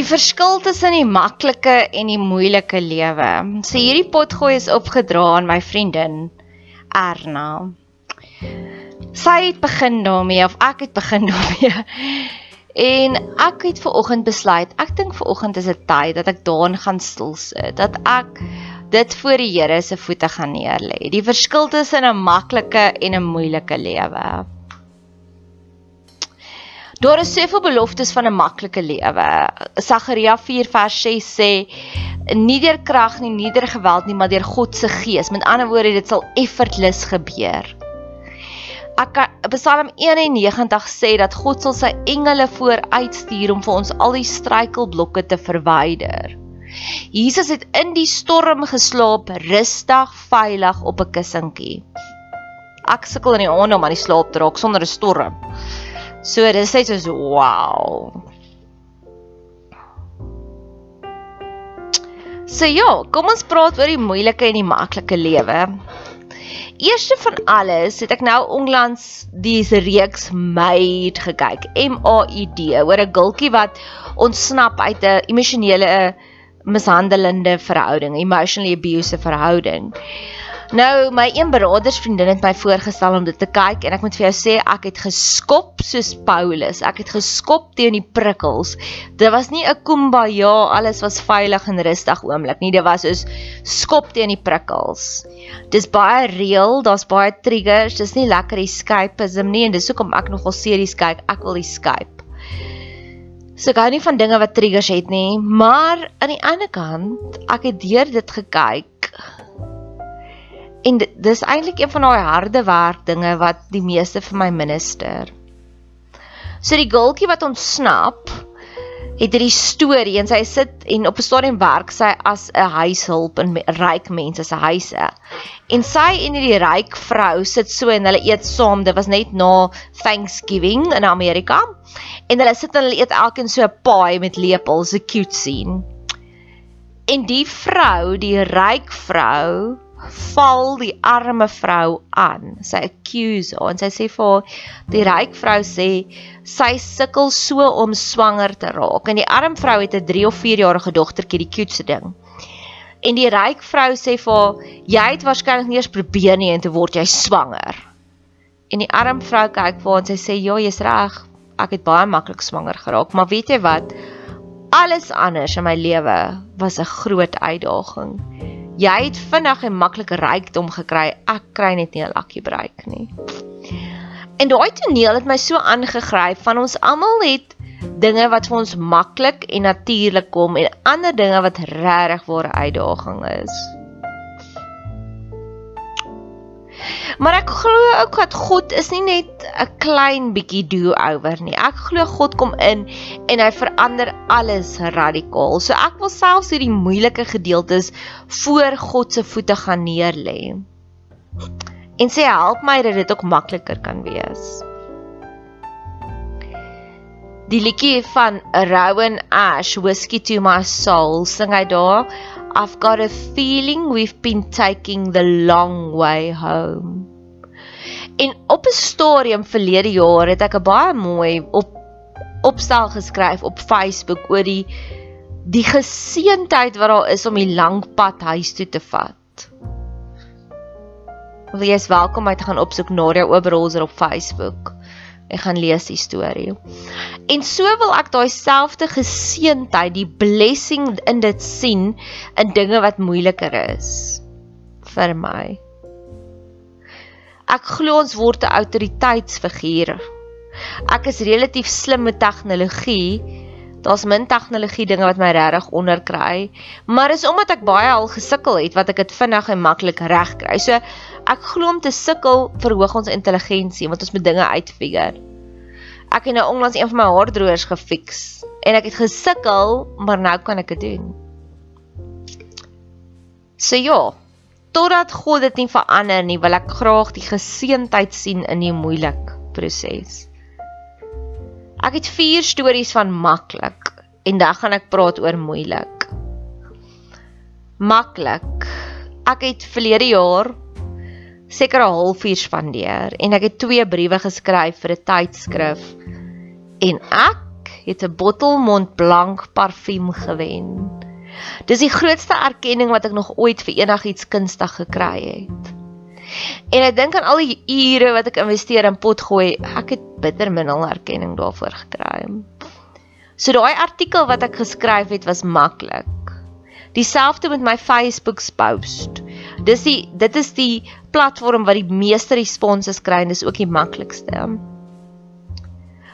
Die verskil tussen die maklike en die moeilike lewe. So hierdie potgooi is opgedra aan my vriendin Erna. Sy het begin daarmee of ek het begin daarmee. En ek het ver oggend besluit, ek dink ver oggend is dit tyd dat ek daarin gaan stil sit, dat ek dit voor die Here se voete gaan neerlê. Die verskil tussen 'n maklike en 'n moeilike lewe. Daar is soveel beloftes van 'n maklike lewe. Sagaria 4 vers 6 sê nie deur krag nie, nie deur geweld nie, maar deur God se gees. Met ander woorde, dit sal effortless gebeur. Ek Psalm 91 sê dat God sal sy engele vooruitstuur om vir ons al die struikelblokke te verwyder. Jesus het in die storm geslaap, rustig, veilig op 'n kussentjie. Ek sukkel in die aand om aan die slaap te raak sonder 'n storm. So dis net soos wow. So ja, kom ons praat oor die moeilike en die maklike lewe. Eerste van alles het ek nou onlangs die reeks Maid gekyk, M A I D, oor 'n gultjie wat ontsnap uit 'n emosionele mishandelende verhouding, emotionally abusive verhouding. Nou my een beradersvriendin het my voorgestel om dit te kyk en ek moet vir jou sê ek het geskop soos Paulus. Ek het geskop teen die prikkels. Dit was nie 'n kumbaya, alles was veilig en rustig oomblik nie. Dit was soos skop teen die prikkels. Dis baie reël, daar's baie triggers. Dis nie lekker escapism nie en dis hoekom ek nogal series kyk. Ek wil escape. So ek hou nie van dinge wat triggers het nie, maar aan die ander kant, ek het deur dit gekyk En dis eintlik een van daai harde werk dinge wat die meeste vir my minister. So die gultjie wat ontsnap het hierdie storie en sy sit en op 'n stadium werk sy as 'n huishulp in ryk mense se huise. En sy en hierdie ryk vrou sit so en hulle eet saam. Dit was net na Thanksgiving in Amerika. En hulle sit en hulle eet elkeen so 'n paai met lepels, 'n cute scene. En die vrou, die ryk vrou, val die arme vrou aan. Sy accuse haar en sy sê vir haar die ryk vrou sê sy sukkel so om swanger te raak. En die arm vrou het 'n 3 of 4 jarige dogtertjie, die cutest ding. En die ryk vrou sê vir haar, jy het waarskynlik nie eens probeer nie en te word jy swanger. En die arm vrou kyk vir haar en sy sê, "Ja, jy's reg. Ek het baie maklik swanger geraak, maar weet jy wat? Alles anders in my lewe was 'n groot uitdaging. Jy het vinnig en maklik rykdom gekry. Ek kry net nie 'n lucky break nie." En daai toneel het my so aangegryp van ons almal het dinge wat vir ons maklik en natuurlik kom en ander dinge wat regtig waar 'n uitdaging is. Maar ek glo ook dat God is nie net 'n klein bietjie do-over nie. Ek glo God kom in en hy verander alles radikaal. So ek wil selfs hierdie moeilike gedeeltes voor God se voete gaan neerlê en sê help my dat dit ook makliker kan wees. Die liedjie van Rowan Ash Whiskey to my soul sing hy daar I've got a feeling we've been taking the long way home. En op 'n stadium verlede jaar het ek 'n baie mooi op opstel geskryf op Facebook oor die die geseentheid wat daar is om die lang pad huis toe te vat. Is welkom om te gaan opsoek Nadia Oberholzer op Facebook en gaan lees die storie. En so wil ek daai selfde geseentheid, die blessing in dit sien in dinge wat moeiliker is vir my. Ek glo ons word 'n autoriteitsfiguur. Ek is relatief slim met tegnologie. Daar's min tegnologie dinge wat my regtig onderkry, maar is omdat ek baie al gesukkel het wat ek dit vinnig en maklik regkry. So ek glo om te sukkel verhoog ons intelligensie want ons moet dinge uitfigure. Ek het nou onlangs een van my haardroërs gefiks en ek het gesukkel, maar nou kan ek dit doen. So ja, totdat God dit nie verander nie, wil ek graag die geseentheid sien in die moeilike proses. Ek het 4 stories van maklik en dan gaan ek praat oor moeilik. Maklik. Ek het verlede jaar seker 'n halfuur spandeer en ek het twee briewe geskryf vir 'n tydskrif en ek het 'n bottel Mont Blanc parfuum gewen. Dis die grootste erkenning wat ek nog ooit vir enigiets kunstig gekry het. En ek dink aan al die ure wat ek investeer in potgooi, ek het bitter min al erkenning daarvoor gekry. So daai artikel wat ek geskryf het was maklik. Dieselfde met my Facebook post. Dis die dit is die platform wat die meeste responses kry en dis ook die maklikste.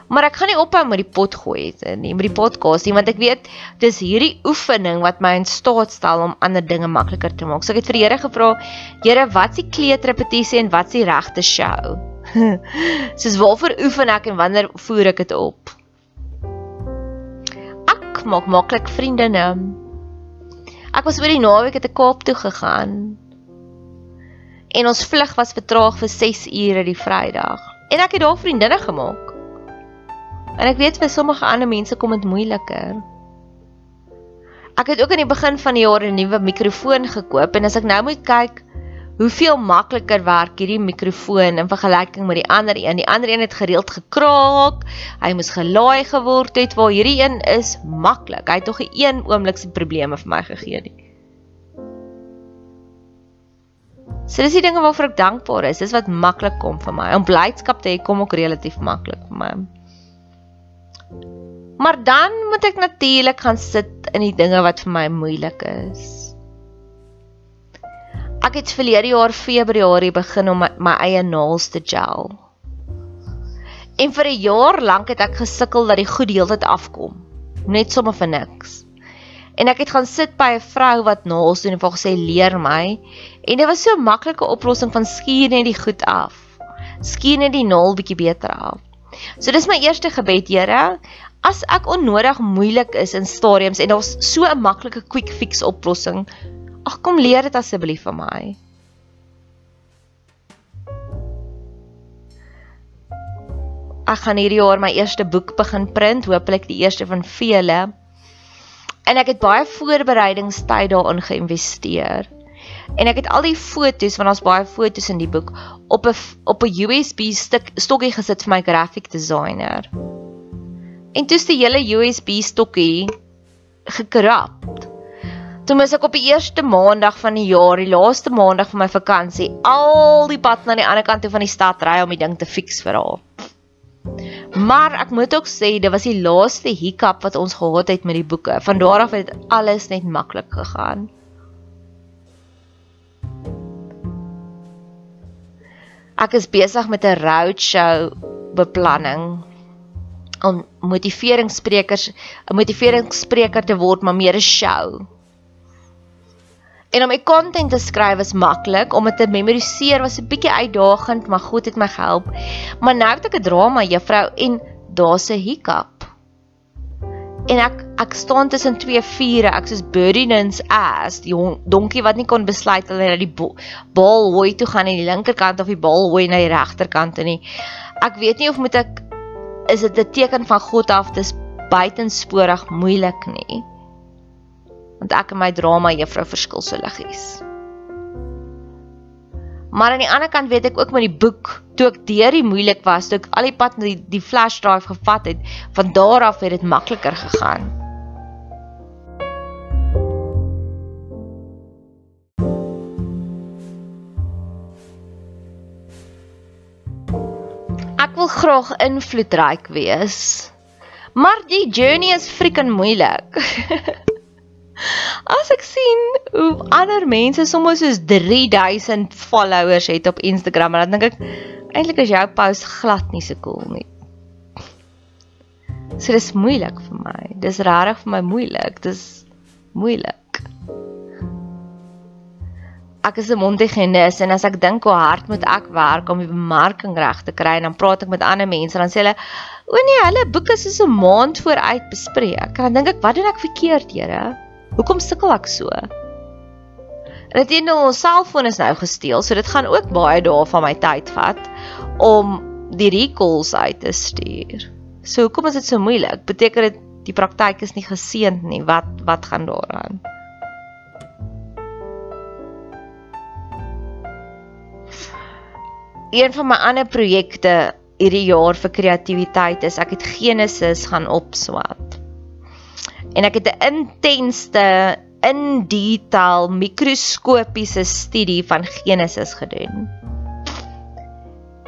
Maar ek gaan nie ophou met die pot gooi nie, met die podcast nie, want ek weet dis hierdie oefening wat my in staat stel om ander dinge makliker te maak. So ek het vir die Here gevra, Here, wat is die kleutrepetisie en wat is die regte show? Soos waarvoor oefen ek en wanneer voer ek dit op? Ek maak maklik vriendinne. Ek was oor die naweek het ek Kaap toe gegaan en ons vlug was vertraag vir 6 ure die Vrydag. En ek het daar vriendinne gemaak. En ek weet vir sommige ander mense kom dit moeiliker. Ek het ook aan die begin van die jaar 'n nuwe mikrofoon gekoop en as ek nou moet kyk hoeveel makliker werk hierdie mikrofoon in vergelyking met die ander een. Die ander een het gereeld gekraak. Hy moes gelaai geword het waar hierdie een is maklik. Hy het tog 'n een oomblik se probleme vir my gegee nie. So dis die dinge waarvoor ek dankbaar is. Dis wat maklik kom vir my. Om blydskap te hê kom ook relatief maklik vir my. Maar dan moet ek natuurlik gaan sit in die dinge wat vir my moeilik is. Ek het verlede jaar Februarie begin om my, my eie naels te gel. En vir 'n jaar lank het ek gesukkel dat die goed heeltyd afkom. Net sommer vir niks. En ek het gaan sit by 'n vrou wat naels doen en vir gesê leer my. En dit was so 'n maklike oplossing van skuur net die goed af. Skuur net die naal bietjie beter af. So dis my eerste gebed, Here. As ek onnodig moeilik is in stadiums en daar's so 'n maklike quick fix oplossing, ag kom leer dit asseblief van my. Ek gaan hierdie jaar my eerste boek begin print, hopelik die eerste van vele. En ek het baie voorbereidingstyd daarin geïnvesteer. En ek het al die fotos, want daar's baie fotos in die boek, op 'n op 'n USB stuk stokkie gesit vir my graphic designer. En toe is die hele USB stokkie gekrap. Toe mis ek op die eerste maandag van die jaar, die laaste maandag van my vakansie, al die pad na die ander kant toe van die stad ry om die ding te fix vir haar. Maar ek moet ook sê dit was die laaste hiccup wat ons gehad het met die boeke. Van daar af het alles net maklik gegaan. Ek is besig met 'n roadshow beplanning om motiveringssprekers 'n motiveringsspreker te word, maar meer 'n show. En om my content te skryf is maklik, om dit te memoriseer was 'n bietjie uitdagend, maar God het my gehelp. Maar nou het ek 'n drama juffrou en daar's 'n hiccup en ek ek staan tussen twee vure ek soos Birdin's ass. Die donkie wat nie kon besluit of hy na die bal hooi toe gaan aan die linkerkant of die bal hooi na die regterkant nie. Ek weet nie of moet ek is dit 'n teken van God af? Dis buitensporig moeilik nie. Want ek en my drama juffrou verskil so liggies. Maar aan die ander kant weet ek ook met die boek, toe ek deur die moeilik was, toe ek al die pad na die, die flash drive gevat het, van daar af het dit makliker gegaan. Graag invloedryk wees. Maar die journey is freaking moeilik. As ek sien hoe ander mense soms soos 3000 followers het op Instagram, dan dink ek eintlik is jou post glad nie so cool nie. So dis moeilik vir my. Dis regtig vir my moeilik. Dis moeilik. Ek is 'n mondhygiënis en as ek dink hoe hard moet ek werk om die bemarking reg te kry en dan praat ek met ander mense dan sê hulle o nee, hulle boeke is so 'n maand vooruit bespreek. En dan dink ek, wat doen ek verkeerd, Here? Hoekom sukkel ek so? En dit nou ons selfoon is nou gesteel, so dit gaan ook baie dae van my tyd vat om die recalls uit te stuur. So hoekom is dit so moeilik? Beteken dit die praktyk is nie geseënd nie? Wat wat gaan daaraan? Een van my ander projekte hierdie jaar vir kreatiwiteit is ek het Genesis gaan opswat en ek het 'n intenste in detail mikroskopiese studie van Genesis gedoen.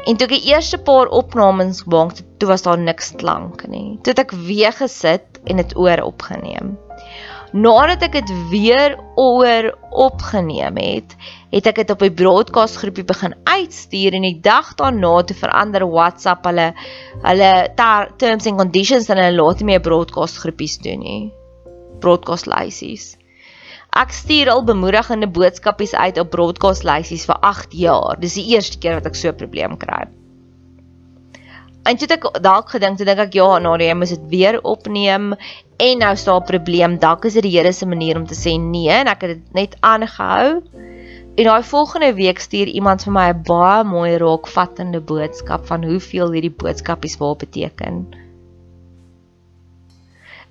En toe ek die eerste paar opnames gemaak het, toe was daar niks klank nie. Toe het ek weer gesit en dit oor opgeneem. Nadat ek dit weer oor opgeneem het, het ek dit op 'n broadcast groepie begin uitstuur en die dag daarna te verander WhatsApp hulle hulle terms and conditions en hulle laat nie meer broadcast groepies doen nie broadcast lysies. Ek stuur al bemoedigende boodskapies uit op broadcast lysies vir 8 jaar. Dis die eerste keer wat ek so 'n probleem kry. En toe ek dalk gedink, toe dink ek ja, Nadia, jy moet dit weer opneem en nou staan 'n probleem. Dalk is dit die Here se manier om te sê nee en ek het dit net aangehou. En daai volgende week stuur iemand vir my 'n baie mooi raakvattende boodskap van hoeveel hierdie boodskapies wil beteken.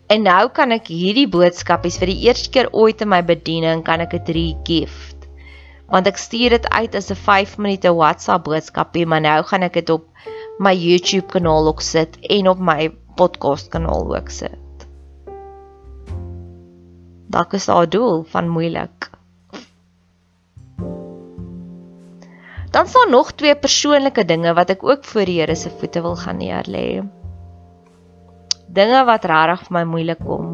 En nou kan ek hierdie boodskapies vir die eerste keer ooit in my bediening kan ek dit regift. Want ek stuur dit uit as 'n 5 minute WhatsApp boodskapie, maar nou gaan ek dit op my YouTube kanaal ook sit en op my podcast kanaal ook sit. Dalk is daar 'n doel van moeilik. Dan staan nog twee persoonlike dinge wat ek ook voor die Here se voete wil gaan neerlê dinge wat regtig vir my moeilik kom.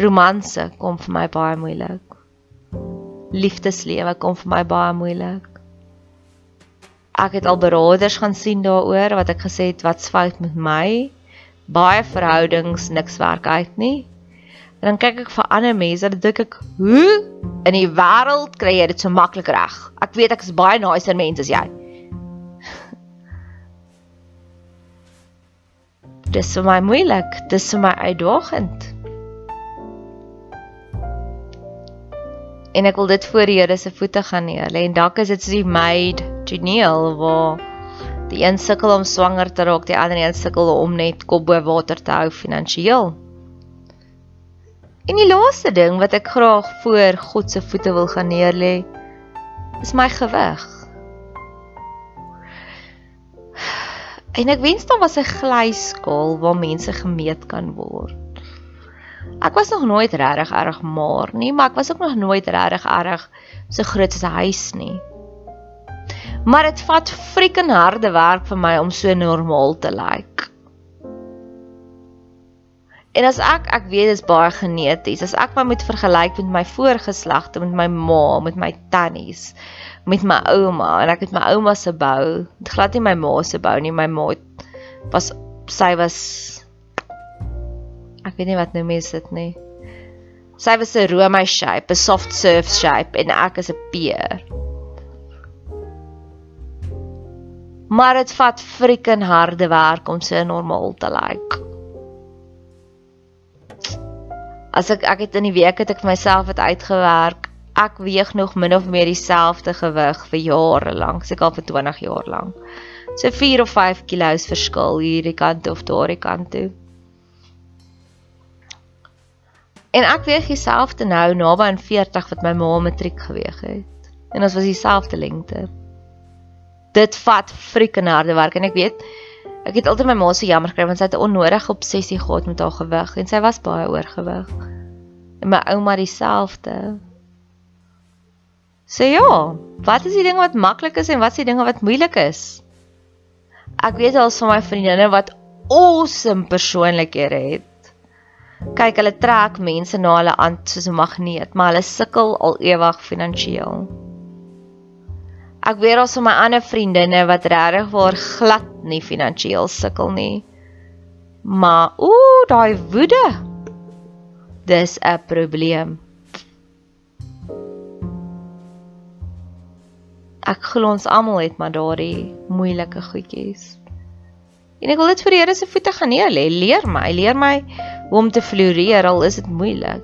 Romanse kom vir my baie moeilik. Liefdeslewe kom vir my baie moeilik. Ek het al beraders gaan sien daaroor wat ek gesê het wat fout met my. Baie verhoudings niks werk uit nie. En dan kyk ek vir ander mense, dan dink ek, hoe in die wêreld kry jy dit so maklik reg? Ek weet ek is baie nicer mens as jy. dis vir my moeilik, dis vir my uitdagend. En ek wil dit voor die Here se voete gaan neerlê en dalk is dit so die maid toneel waar die een sukkel om swanger te raak, die ander een sukkel om net kop bo water te hou finansiëel. En die laaste ding wat ek graag voor God se voete wil gaan neerlê, is my gewig. En ek wens daar was 'n glyskaal waar mense gemeet kan word. Ek was nog nooit regtig erg maar nie, maar ek was ook nog nooit regtig erg so groot as 'n huis nie. Maar dit vat frikken harde werk vir my om so normaal te lyk. En as ek ek weet dit is baie geneties, as ek my moet vergelyk met my voorgeslagte, met my ma, met my tannies, met my ouma en ek het my ouma se bou, glad nie my ma se bou nie, my ma was sy was ek weet nie wat nou mens dit nie. Sy was 'n Rome shape, 'n soft serve shape en ek is 'n peer. Maar dit vat frikken harde werk om so normaal te lyk. Like. As ek ek het in die week het ek myself het uitgewerk ek weeg nog min of meer dieselfde gewig vir jare lank, seker al vir 20 jaar lank. So 4 of 5 kg verskil hierdie kant of daardie kant toe. En ek weeg dieselfde nou naby aan 40 wat my ma matriek geweeg het. En ons was dieselfde lengte. Dit vat frikken harde werk en ek weet ek het altyd my ma se jammer gekry want sy het 'n onnodige obsessie gehad met haar gewig en sy was baie oorgewig. En my ouma dieselfde. So ja, wat is die dinge wat maklik is en wat is die dinge wat moeilik is? Ek weet al van my vriendinne wat awesome persoonlikhede het. Kyk, hulle trek mense na hulle aan soos 'n magneet, maar hulle sukkel al ewig finansiëel. Ek weet al van my ander vriendinne wat regtig waar glad nie finansiëel sukkel nie. Maar ooh, daai woede. Dis 'n probleem. ek glo ons almal het maar daardie moeilike goedjies. En ek wil dit vir die Here se voete gaan neer lê. Leer my, leer my om te floreer al is dit moeilik.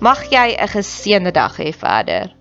Mag jy 'n geseënde dag hê verder.